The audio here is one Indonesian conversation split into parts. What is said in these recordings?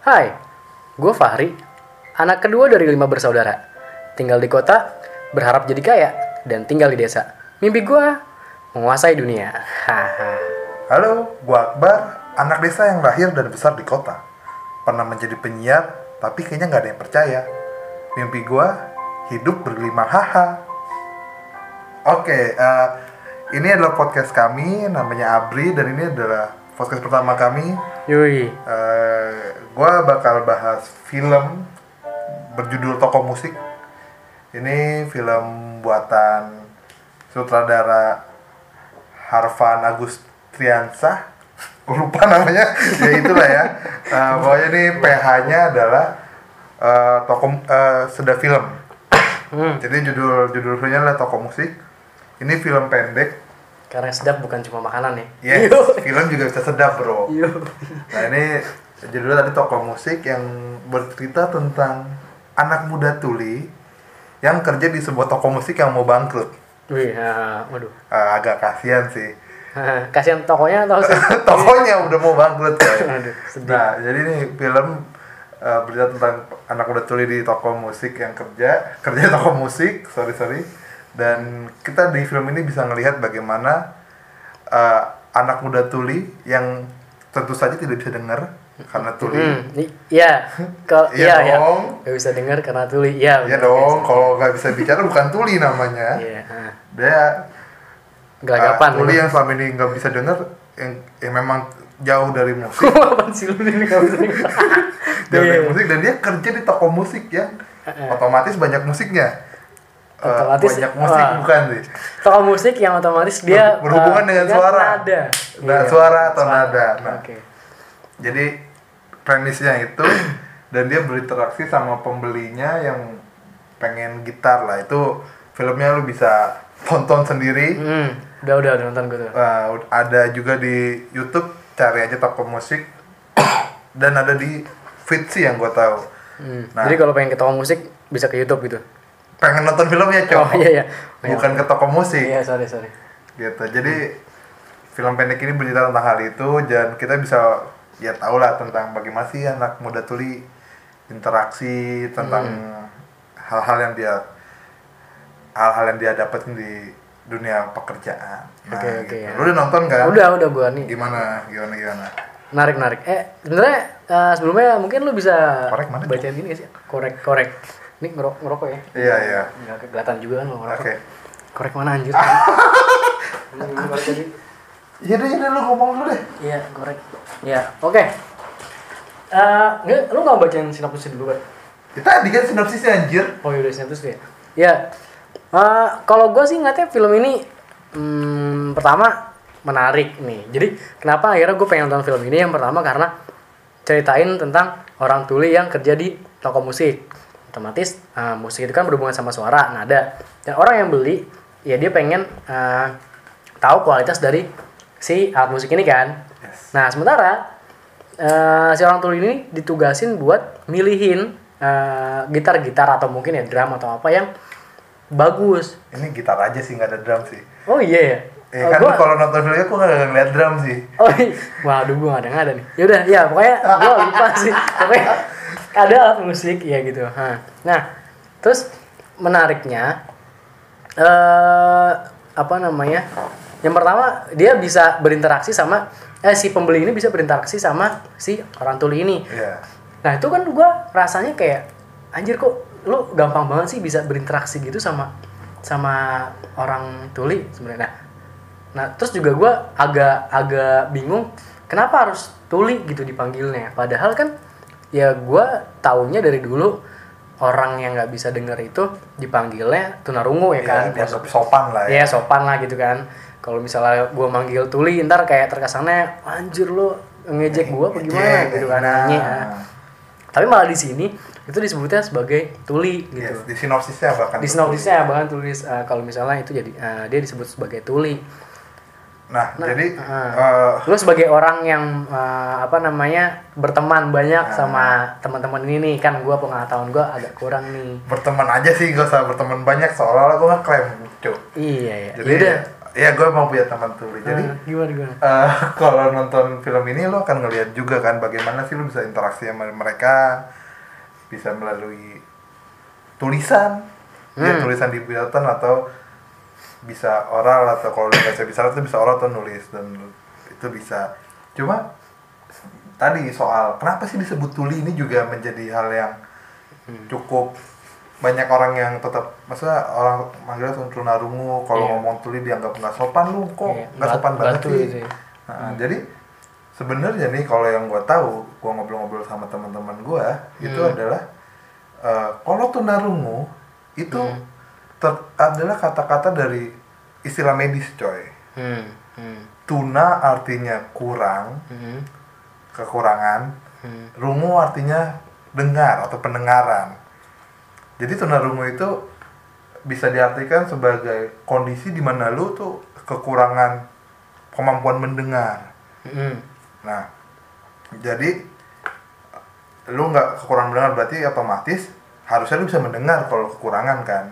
Hai, gue Fahri, anak kedua dari lima bersaudara. Tinggal di kota, berharap jadi kaya, dan tinggal di desa. Mimpi gue menguasai dunia. Halo, gua Akbar, anak desa yang lahir dan besar di kota. Pernah menjadi penyiar, tapi kayaknya nggak ada yang percaya. Mimpi gua hidup bergelima haha. Oke, eh, ini adalah podcast kami, namanya Abri, dan ini adalah podcast pertama kami. Yui. Eh, gua bakal bahas film berjudul Toko Musik. Ini film buatan sutradara Harvan Agustriansah. Lupa namanya. ya itulah ya. Eh, pokoknya ini PH-nya adalah eh, toko eh, Seda Film. Hmm. Jadi judul judul filmnya adalah Toko Musik. Ini film pendek. Karena sedap bukan cuma makanan ya. Yes, film juga bisa sedap, Bro. Yo. Nah ini judulnya tadi toko musik yang bercerita tentang anak muda tuli yang kerja di sebuah toko musik yang mau bangkrut. Wih, ah, waduh. Ah, agak kasihan sih. Kasihan tokonya atau sih? Tokonya udah mau bangkrut coy. Aduh, sedih. Nah jadi ini film eh, bercerita tentang anak muda tuli di toko musik yang kerja kerja toko musik sorry sorry dan kita di film ini bisa ngelihat bagaimana eh, anak muda tuli yang tentu saja tidak bisa dengar karena tuli Hmm, i- iya. Kalau Iya iya, iya. dong. Gak bisa dengar karena tuli. Iya. Iya dong, guys. kalau nggak bisa bicara bukan tuli namanya. Iya. Dia Gelagapan. uh, tuli yang selama ini nggak bisa dengar, yang, yang memang jauh dari musik, Apaan sih lu ini gak bisa dengar? jauh Iya. dari musik dan dia kerja di toko musik ya, otomatis banyak musiknya. Uh, Otomatis, banyak musik wah. bukan sih, Toko musik yang otomatis dia Ber- berhubungan eh, dengan suara. Nada. Nah, Iya, suara atau nada. Nah. Oke. Jadi premisnya itu dan dia berinteraksi sama pembelinya yang pengen gitar lah itu filmnya lu bisa tonton sendiri. Hmm, udah udah udah nonton gue tuh. Uh, ada juga di YouTube cari aja toko musik dan ada di Fitzy yang gue tahu Hmm. Nah. Jadi kalau pengen ke toko musik bisa ke YouTube gitu. Pengen nonton filmnya Oh cowok iya iya. bukan ke toko musik Iya sorry sorry. gitu jadi film pendek ini bercerita tentang hal itu dan kita bisa ya tahu lah tentang bagaimana sih anak muda tuli interaksi tentang hal-hal yang dia hal-hal yang dia dapetin di dunia pekerjaan nah, Oke, oke, gitu. ya. lu udah nonton kan Udah udah gua nih. gimana gimana gimana Narik narik. Eh sebenarnya eh, sebelumnya mungkin lu bisa Korek mana, bacain ini gak sih? Korek korek. Ini ngerok ngerokok ya? iya iya Nggak kelihatan juga kan lu ngerokok. oke Korek mana anjir? Korek tadi. iya deh iya deh lu ngomong dulu deh Iya, korek. Iya, oke. Eh, nggak, lu nggak bacain sinopsis dulu kan? kita tadi kan sinopsisnya anjir Oh iya, sinopsis ya. Ya, eh, kalau gue sih ngeliatnya film ini hmm, pertama menarik nih. Jadi kenapa akhirnya gue pengen nonton film ini? Yang pertama karena ceritain tentang orang tuli yang kerja di toko musik. Otomatis eh, musik itu kan berhubungan sama suara, nada. Dan orang yang beli, ya dia pengen eh, tahu kualitas dari si alat musik ini kan. Yes. Nah sementara eh, si orang tuli ini ditugasin buat milihin gitar-gitar atau mungkin ya drum atau apa yang bagus. ini gitar aja sih nggak ada drum sih Oh iya ya. Eh, Oh, kan gua- kalau nonton filmnya aku nggak ngeliat drum sih Oh iya. Waduh gue gak ada nggak ada nih. Yaudah ya pokoknya gue lupa sih. Pokoknya ada alat musik ya gitu. Hah. Nah terus menariknya eh apa namanya? Yang pertama dia bisa berinteraksi sama eh si pembeli ini bisa berinteraksi sama si orang tuli ini. Iya. Nah itu kan gue rasanya kayak anjir kok lu gampang banget sih bisa berinteraksi gitu sama sama orang tuli sebenarnya. Nah, nah terus juga gue agak agak bingung kenapa harus tuli gitu dipanggilnya. Padahal kan ya gue taunya dari dulu orang yang nggak bisa denger itu dipanggilnya tunarungu ya kan. Iya, dianggap sopan lah ya Iya sopan lah gitu kan. Kalau misalnya gue manggil tuli, ntar kayak terkesannya anjir lu ngejek gue apa gimana gitu kan. nah. Iya. Tapi malah di sini itu disebutnya sebagai tuli gitu. Yes, di sinopsisnya bahkan Di sinopsisnya bahkan tulis eh, kalau misalnya itu jadi eh, dia disebut sebagai tuli. Nah, jadi Heeh. eh, Lu sebagai orang yang eh, apa namanya berteman banyak Ah. sama teman-teman ini nih kan gue pengetahuan gue agak kurang nih. berteman aja sih gak usah berteman banyak seolah-olah gue ngeklaim cuy Iya ya. jadi Yaudah. ya gue mau punya teman tuli jadi Nah, gimana gimana eh, kalau nonton film ini lo akan ngeliat juga kan bagaimana sih lo bisa interaksi sama mereka bisa melalui tulisan ya Hmm. tulisan di bulletin atau bisa oral atau kalau lo baca bisa itu bisa oral atau nulis dan itu bisa cuma tadi soal kenapa sih disebut tuli ini juga menjadi hal yang Hmm. cukup banyak orang yang tetap maksudnya orang manggilnya tunarungu kalau Iya. ngomong tuli dianggap nggak sopan lu kok Iya, nggak sopan batu banget sih ya. Nah, jadi sebenarnya nih kalau yang gue tahu gue ngobrol-ngobrol sama teman-teman gue itu Hmm. adalah eh, kalau tunarungu itu Hmm. Ter- adalah kata-kata dari istilah medis coy hmm hmm tuna artinya kurang hmm kekurangan hmm rungu artinya dengar atau pendengaran. Jadi tunarungu itu bisa diartikan sebagai kondisi di mana lu tuh kekurangan kemampuan mendengar. hmm Nah, jadi lu nggak kekurangan mendengar berarti otomatis harusnya lu bisa mendengar kalau kekurangan kan.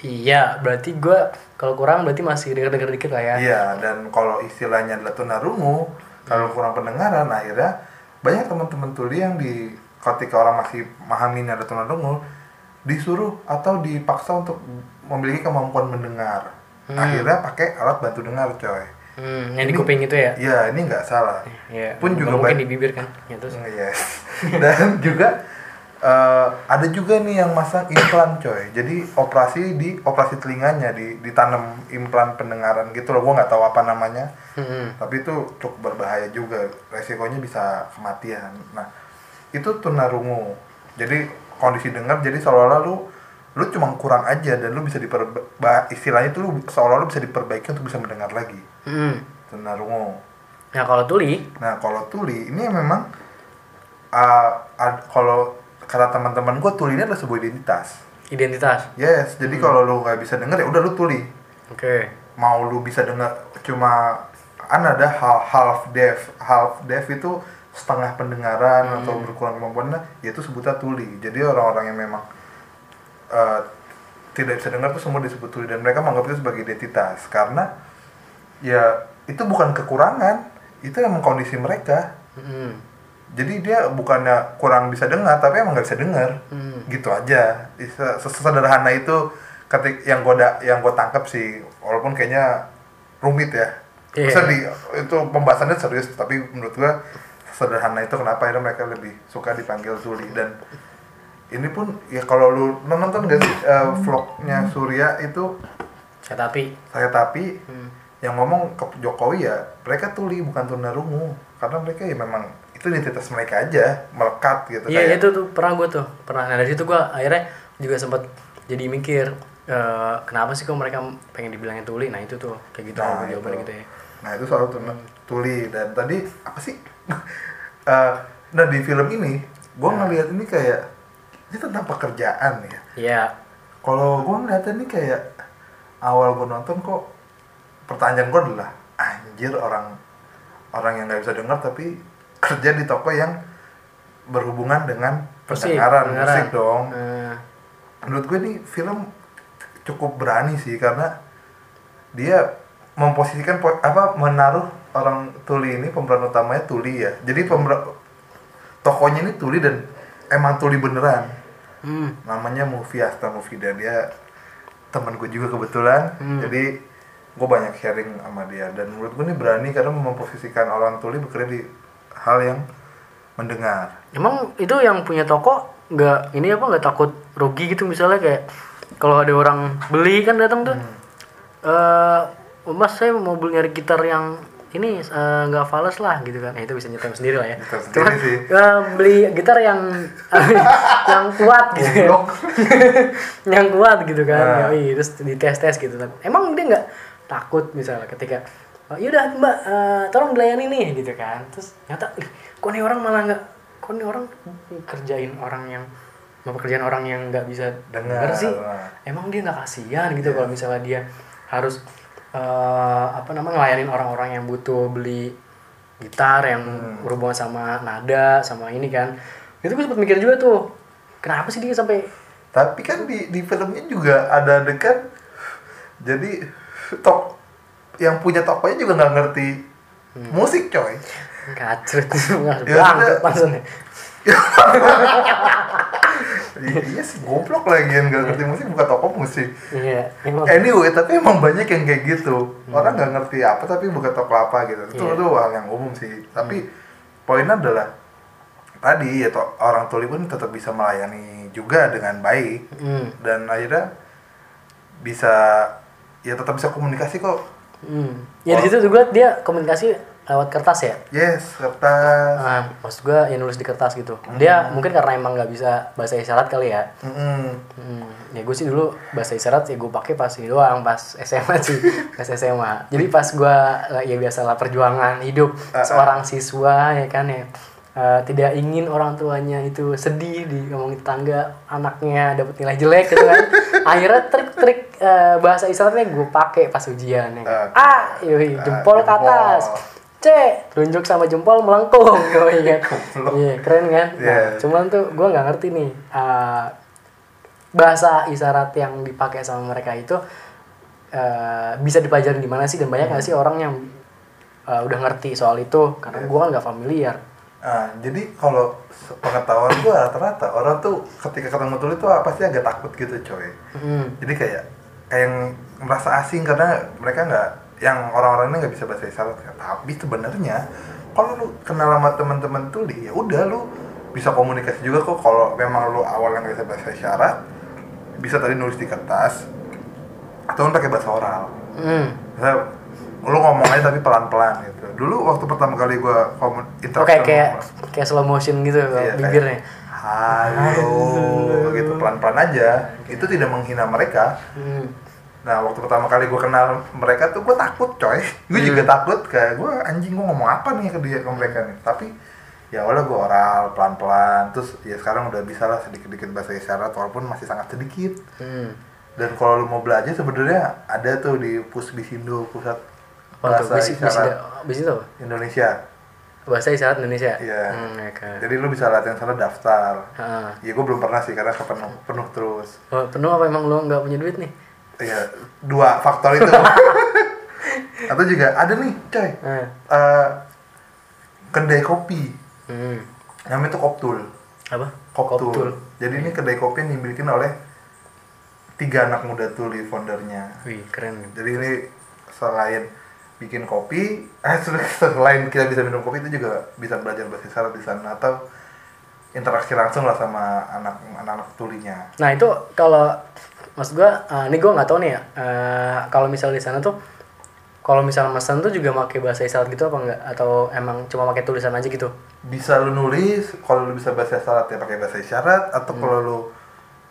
Iya berarti gua kalau kurang berarti masih denger denger dikit lah ya Iya, dan kalau istilahnya adalah tunarungu, kalau kurang pendengaran, akhirnya banyak teman-teman tuli yang di ketika orang masih memahami ada tunarungu, disuruh atau dipaksa untuk memiliki kemampuan mendengar. Hmm. Akhirnya pakai alat bantu dengar, coy. hmm yang di Ini- kuping itu ya Iya, ini nggak salah. Iya, Pun juga mungkin di bibir kan. Ya, terus. Yes. Dan juga eh, ada juga nih yang masang implan coy. Jadi operasi di operasi telinganya di ditanam implan pendengaran gitu loh. Gua nggak tahu apa namanya. Hmm. Tapi itu cukup berbahaya juga. Resikonya bisa kematian. Nah, itu tunarungu. Jadi kondisi dengar jadi seolah-olah lu lu cuma kurang aja dan lu bisa diperba istilahnya itu lu seolah-olah lu bisa diperbaiki untuk bisa mendengar lagi. Hmm. Tunarungu. Nah kalau tuli, Nah, kalau tuli ini memang uh, ad- kalau kata teman-teman gue tuli ini adalah sebuah identitas. identitas. Yes, jadi kalau lu nggak bisa denger ya udah lu tuli. Oke. Mau lu bisa denger cuma kan ada hal half deaf, half deaf itu setengah pendengaran atau berkurang kemampuannya, ya itu sebutnya tuli. Jadi orang-orang yang memang uh, tidak bisa dengar tuh semua disebut tuli dan mereka menganggap itu sebagai identitas karena ya itu bukan kekurangan, itu emang kondisi mereka. Hmm. Jadi dia bukannya kurang bisa dengar tapi emang nggak bisa dengar Hmm. gitu aja sesederhana itu ketik yang gue yang gue tangkap sih walaupun kayaknya rumit ya. Maksudnya di, itu pembahasannya serius tapi menurut gue sederhana itu kenapa akhirnya mereka lebih suka dipanggil tuli dan ini pun ya kalau lu nonton gak sih eh, vlognya Surya itu Saya tapi. saya tapi Hmm. yang ngomong ke Jokowi ya mereka tuli bukan tunarungu karena mereka ya memang itu identitas mereka aja melekat gitu Iya kayak. itu tuh pernah gue tuh pernah. Nah dari situ gue akhirnya juga sempat jadi mikir eh, kenapa sih kok mereka pengen dibilangnya tuli? Nah itu tuh kayak gitu Nah, itu. gitu ya. Nah itu soal tuna- tuli. Dan tadi apa sih? Eh, nah di film ini gue Nah. ngelihat ini kayak ini tentang pekerjaan ya. Iya. Kalau gue ngeliatnya ini kayak awal gue nonton kok pertanyaan gue adalah anjir orang orang yang nggak bisa dengar tapi kerja di toko yang berhubungan dengan pendengaran musik dong. Eh, menurut gue ini film cukup berani sih karena dia memposisikan po- apa menaruh orang tuli ini pemeran utamanya tuli ya. Jadi pemeran tokonya ini tuli dan emang tuli beneran. Hmm. namanya Movie Asta Mufida dia teman gue juga kebetulan. Hmm. jadi gue banyak sharing sama dia. Dan menurut gue ini berani karena memposisikan orang tuli bekerja di hal yang mendengar. Emang itu yang punya toko nggak ini apa nggak takut rugi gitu misalnya? Kayak kalau ada orang beli kan datang tuh eh mas saya mau beli nyari gitar yang ini eh, nggak fals lah gitu kan. Eh, itu bisa nyetem sendiri lah ya. Gitar sendiri Cuman, sih. eh, beli gitar yang yang kuat gitu. Goblok. yang kuat gitu kan. Nah. Yoi, terus dites tes gitu kan. Emang dia nggak takut misalnya ketika oh, yaudah mbak eh, tolong dilayani nih gitu kan terus nyata "Ih, kok nih orang malah nggak kok nih orang kerjain orang yang mau pekerjaan orang yang nggak bisa Dengar. dengar sih Nah. emang dia nggak kasihan gitu Iya. kalau misalnya dia harus eh, apa namanya ngelayanin orang-orang yang butuh beli gitar yang Hmm. berhubungan sama nada sama ini kan itu gue sempat mikir juga tuh kenapa sih dia sampai Tapi kan di di filmnya juga ada adegan jadi tok yang punya tokonya juga nggak ngerti musik coy Kacrut. Ya, Bangkrut maksudnya- iya sih goblok lagi yang nggak ngerti musik bukan toko musik Iya. emang. anyway tapi emang banyak yang kayak gitu orang nggak ngerti apa tapi buka toko apa gitu itu Iya. itu hal yang umum sih tapi poinnya adalah tadi ya to- orang tuli pun tetap bisa melayani juga dengan baik Hmm. dan akhirnya bisa ya tetap bisa komunikasi kok Hmm. Ya di situ juga dia komunikasi lewat kertas ya. yes kertas Nah, maksud gua ya nulis di kertas gitu. Dia mungkin karena emang nggak bisa bahasa isyarat kali ya. Mm-mm. Hmm, ya gue sih dulu bahasa isyarat ya gue pakai pas ini doang pas SMA sih pas SMA jadi pas gue ya biasalah perjuangan hidup Ah, ah. seorang siswa ya kan ya eh, tidak ingin orang tuanya itu sedih di ngomongin tetangga anaknya dapat nilai jelek gitu kan. Akhirnya trik-trik eh, bahasa isyaratnya gue pakai pas ujian ya kan. Oke. A yoi, Ah, jempol ke jempol. atas. C tunjuk sama jempol melengkung yoi kan. Goblok. iya keren kan? Nah, cuman tuh gue nggak ngerti nih eh, bahasa isyarat yang dipakai sama mereka itu eh, bisa dipelajari di mana sih? Dan banyak nggak sih orang yang eh, udah ngerti soal itu? Karena gua kan nggak familiar Nah, jadi kalau pengetahuan gua rata-rata orang tuh ketika ketemu tuli tuh pasti agak takut gitu coy hmm. jadi kayak kayak yang merasa asing karena mereka nggak yang orang-orang ini nggak bisa bahasa isyarat tapi sebenarnya kalau lu kenal sama teman-teman tuli ya udah lu bisa komunikasi juga kok kalau memang lu awalnya nggak bisa bahasa isyarat bisa tadi nulis di kertas atau pakai bahasa oral Hmm. Misalnya, lu ngomong aja tapi pelan-pelan gitu dulu waktu pertama kali gua komun Oh, interaksi kayak kayak kayak slow motion gitu Iya, bibirnya kayak, halo gitu pelan-pelan aja itu tidak menghina mereka hmm. Nah waktu pertama kali gue kenal mereka tuh gue takut coy Gue juga Hmm. takut kayak gue anjing gue ngomong apa nih ke dia ke mereka nih Tapi ya awalnya gue oral pelan-pelan Terus ya sekarang udah bisa lah sedikit-sedikit bahasa isyarat walaupun masih sangat sedikit Hmm. Dan kalau lu mau belajar sebenarnya ada tuh di Pusbisindo Pusat? Bahasa bisi, Isyarat bisi itu apa? Indonesia Bahasa isyarat Indonesia? Iya Hmm, ya kan. Jadi lu bisa latihan sana daftar Ah. Ya gue belum pernah sih karena kepenuh penuh terus Oh, penuh apa emang lo nggak punya duit nih? Iya dua faktor itu Atau juga ada nih coy Ah. eh, kedai kopi Hmm. namanya itu Koptul. Apa? Koptul. Koptul. Jadi ini kedai kopi yang dimiliki oleh tiga anak muda tuli foundernya. Wih, keren. Jadi ini selain bikin kopi, eh selain kita bisa minum kopi itu juga bisa belajar bahasa isyarat di sana atau interaksi langsung lah sama anak anak tulinya. Nah itu kalau maksud gua, eh, ini gua nggak tahu nih ya. eh, kalau misalnya di sana tuh, kalau misalnya pesan tuh juga pakai bahasa isyarat gitu apa enggak? Atau emang cuma pakai tulisan aja gitu? Bisa lu nulis, kalau lu bisa bahasa isyarat ya pakai bahasa isyarat atau kalau lu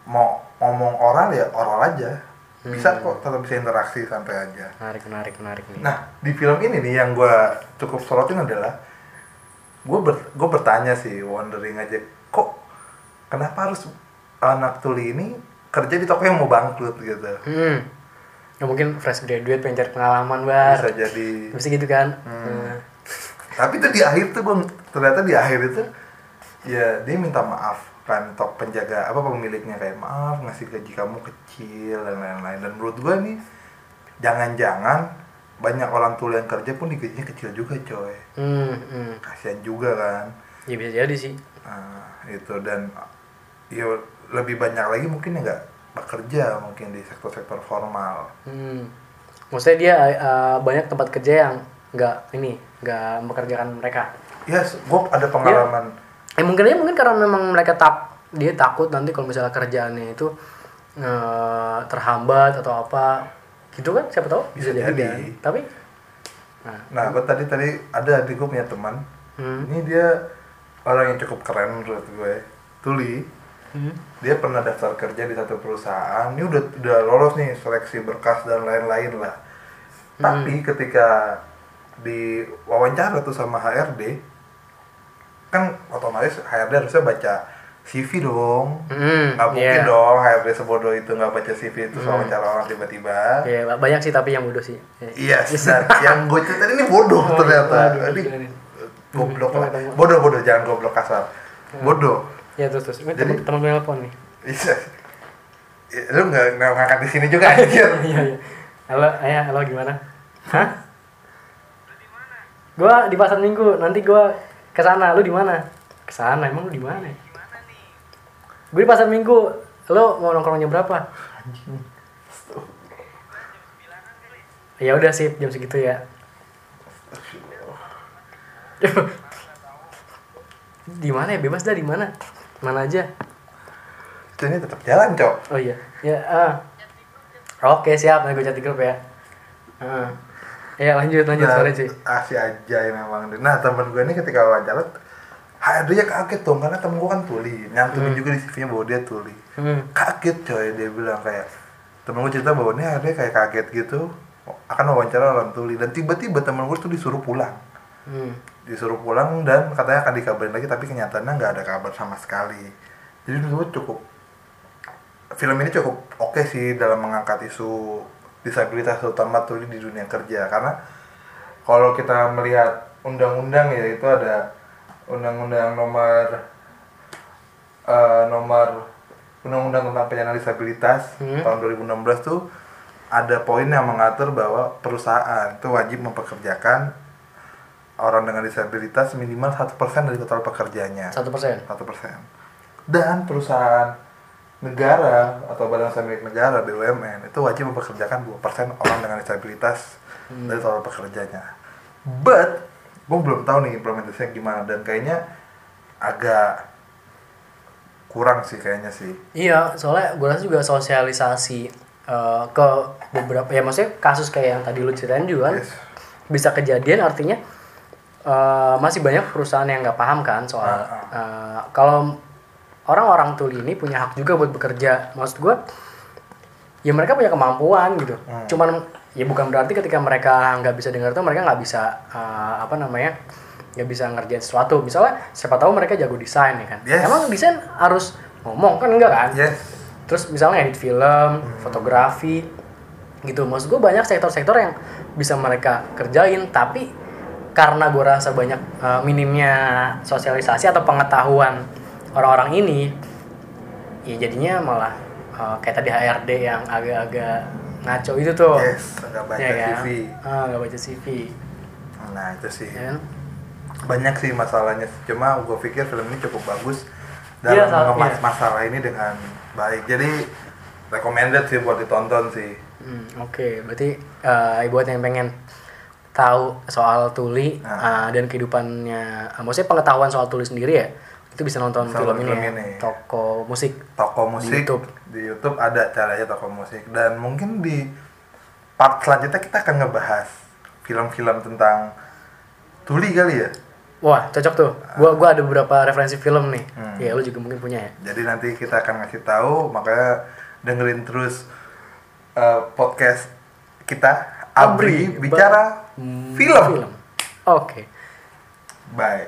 mau ngomong oral ya oral aja. Bisa kok tetap bisa interaksi santai aja. Menarik, menarik, menarik nih. Nah, di film ini nih yang gue cukup sorotin adalah gue ber, gue bertanya sih, wondering aja, kok kenapa harus anak tuli ini kerja di toko yang mau bangkrut gitu? Hmm. Ya mungkin fresh graduate pengen cari pengalaman bar. Bisa jadi. Bisa gitu kan? Hmm. Tapi itu di akhir tuh gue ternyata di akhir itu ya dia minta maaf tok penjaga apa pemiliknya kayak maaf ngasih gaji kamu kecil dan lain-lain dan menurut gue nih jangan-jangan banyak orang tuli yang kerja pun digajinya kecil juga coy Hmm, hmm. kasihan juga kan Ya bisa jadi sih. Nah, itu dan ya lebih banyak lagi mungkin yang nggak bekerja mungkin di sektor-sektor formal. Hmm. Maksudnya dia eh, banyak tempat kerja yang nggak ini nggak mempekerjakan mereka. Ya, yes, gue ada pengalaman. Eh mungkin aja mungkin karena memang mereka tak dia takut nanti kalau misalnya kerjaannya itu eh, terhambat atau apa gitu kan siapa tahu Bisa jadi, jadi. kan. Tapi nah, Nah, gue tadi tadi ada adik gue punya teman. hmm, Ini dia orang yang cukup keren menurut gue. Tuli. hmm, Dia pernah daftar kerja di satu perusahaan. Ini udah udah lolos nih seleksi berkas dan lain-lain lah. Tapi ketika di wawancara tuh sama HRD, kan otomatis HRD harusnya baca CV dong. hmm, nggak mungkin iya. dong HRD sebodoh itu nggak baca CV itu soal wawancara orang tiba-tiba Iya, ba- banyak sih tapi yang bodoh sih. iya dan yang gue ceritain ini bodoh Oh, ternyata waduh, Jadi, gila nih. goblok Hmm, lah bodoh bodoh jangan goblok kasar bodoh Ya terus terus. Ini Jadi- teman gue nelpon nih. iya Ya, lu nggak nggak ngangkat di sini juga anjir Iya iya. Halo, ayah, halo gimana? Hah? Gua di pasar Minggu, nanti gua ke sana. Lu di mana? Ke sana, emang lu di mana? Gue di pasar Minggu. Lu mau nongkrongnya berapa? Ya udah sih, jam segitu ya. di mana ya? Bebas dah di mana? Mana aja? ini tetap jalan cok Oh iya. Ya, ah. Oke, siap. Nanti gue chat di grup ya. Ah. Ya, lanjut, lanjut. nah, Sorry, sih. asih aja memang nah temen gue ini ketika wawancara HRD-nya kaget dong karena temen gue kan tuli nyantumin juga di CV-nya bahwa dia tuli Hmm. kaget coy dia bilang kayak temen gue cerita bahwa ini HRD kayak kaget gitu akan wawancara orang tuli dan tiba-tiba temen gue tuh disuruh pulang Hmm. disuruh pulang dan katanya akan dikabarin lagi tapi kenyataannya nggak ada kabar sama sekali jadi menurut gue cukup film ini cukup oke sih dalam mengangkat isu disabilitas terutama tuli di dunia kerja karena kalau kita melihat undang-undang ya itu ada undang-undang nomor eh, nomor undang-undang tentang penyandang disabilitas Hmm. tahun 2016 tuh ada poin yang mengatur bahwa perusahaan itu wajib mempekerjakan orang dengan disabilitas minimal satu persen dari total pekerjanya Satu persen. satu persen dan perusahaan negara atau badan usaha milik negara BUMN itu wajib mempekerjakan 2% orang dengan disabilitas dari total pekerjanya. But gue belum tahu nih implementasinya gimana dan kayaknya agak kurang sih kayaknya sih. Iya, soalnya gue rasa juga sosialisasi eh, ke beberapa ya maksudnya kasus kayak yang tadi lu ceritain juga kan Yes. bisa kejadian artinya eh, masih banyak perusahaan yang nggak paham kan soal Ah, eh, kalau orang-orang tuli ini punya hak juga buat bekerja. Maksud gue ya mereka punya kemampuan gitu. Hmm. Cuman ya bukan berarti ketika mereka nggak bisa dengar itu mereka nggak bisa eh, apa namanya nggak bisa ngerjain sesuatu. Misalnya siapa tahu mereka jago desain ya kan. Yes. Emang desain harus ngomong kan enggak kan? yes terus misalnya edit film, fotografi, gitu. Maksud gue banyak sektor-sektor yang bisa mereka kerjain, tapi karena gue rasa banyak uh, minimnya sosialisasi atau pengetahuan orang-orang ini, ya jadinya malah uh, kayak tadi HRD yang agak-agak ngaco itu tuh. yes nggak baca Ya kan? CV Ah, nggak baca CV. nah itu sih Ya kan? banyak sih masalahnya cuma gue pikir film ini cukup bagus Iya, dalam Sal, mengemas iya. masalah ini dengan baik jadi recommended sih buat ditonton sih Hmm, Oke, berarti uh, buat yang pengen tahu soal tuli Nah. uh, dan kehidupannya, uh, maksudnya pengetahuan soal tuli sendiri ya, itu bisa nonton Bisa film ini, film ya, ini. toko musik. toko musik YouTube. di YouTube ada caranya toko musik dan mungkin di part selanjutnya kita akan ngebahas film-film tentang tuli kali ya Wah, cocok tuh. Gua gua ada beberapa referensi film nih. Hmm. Ya, lu juga mungkin punya ya. jadi nanti kita akan ngasih tahu makanya dengerin terus uh, podcast kita Abri, Abri, bicara Hmm, film Oke. bye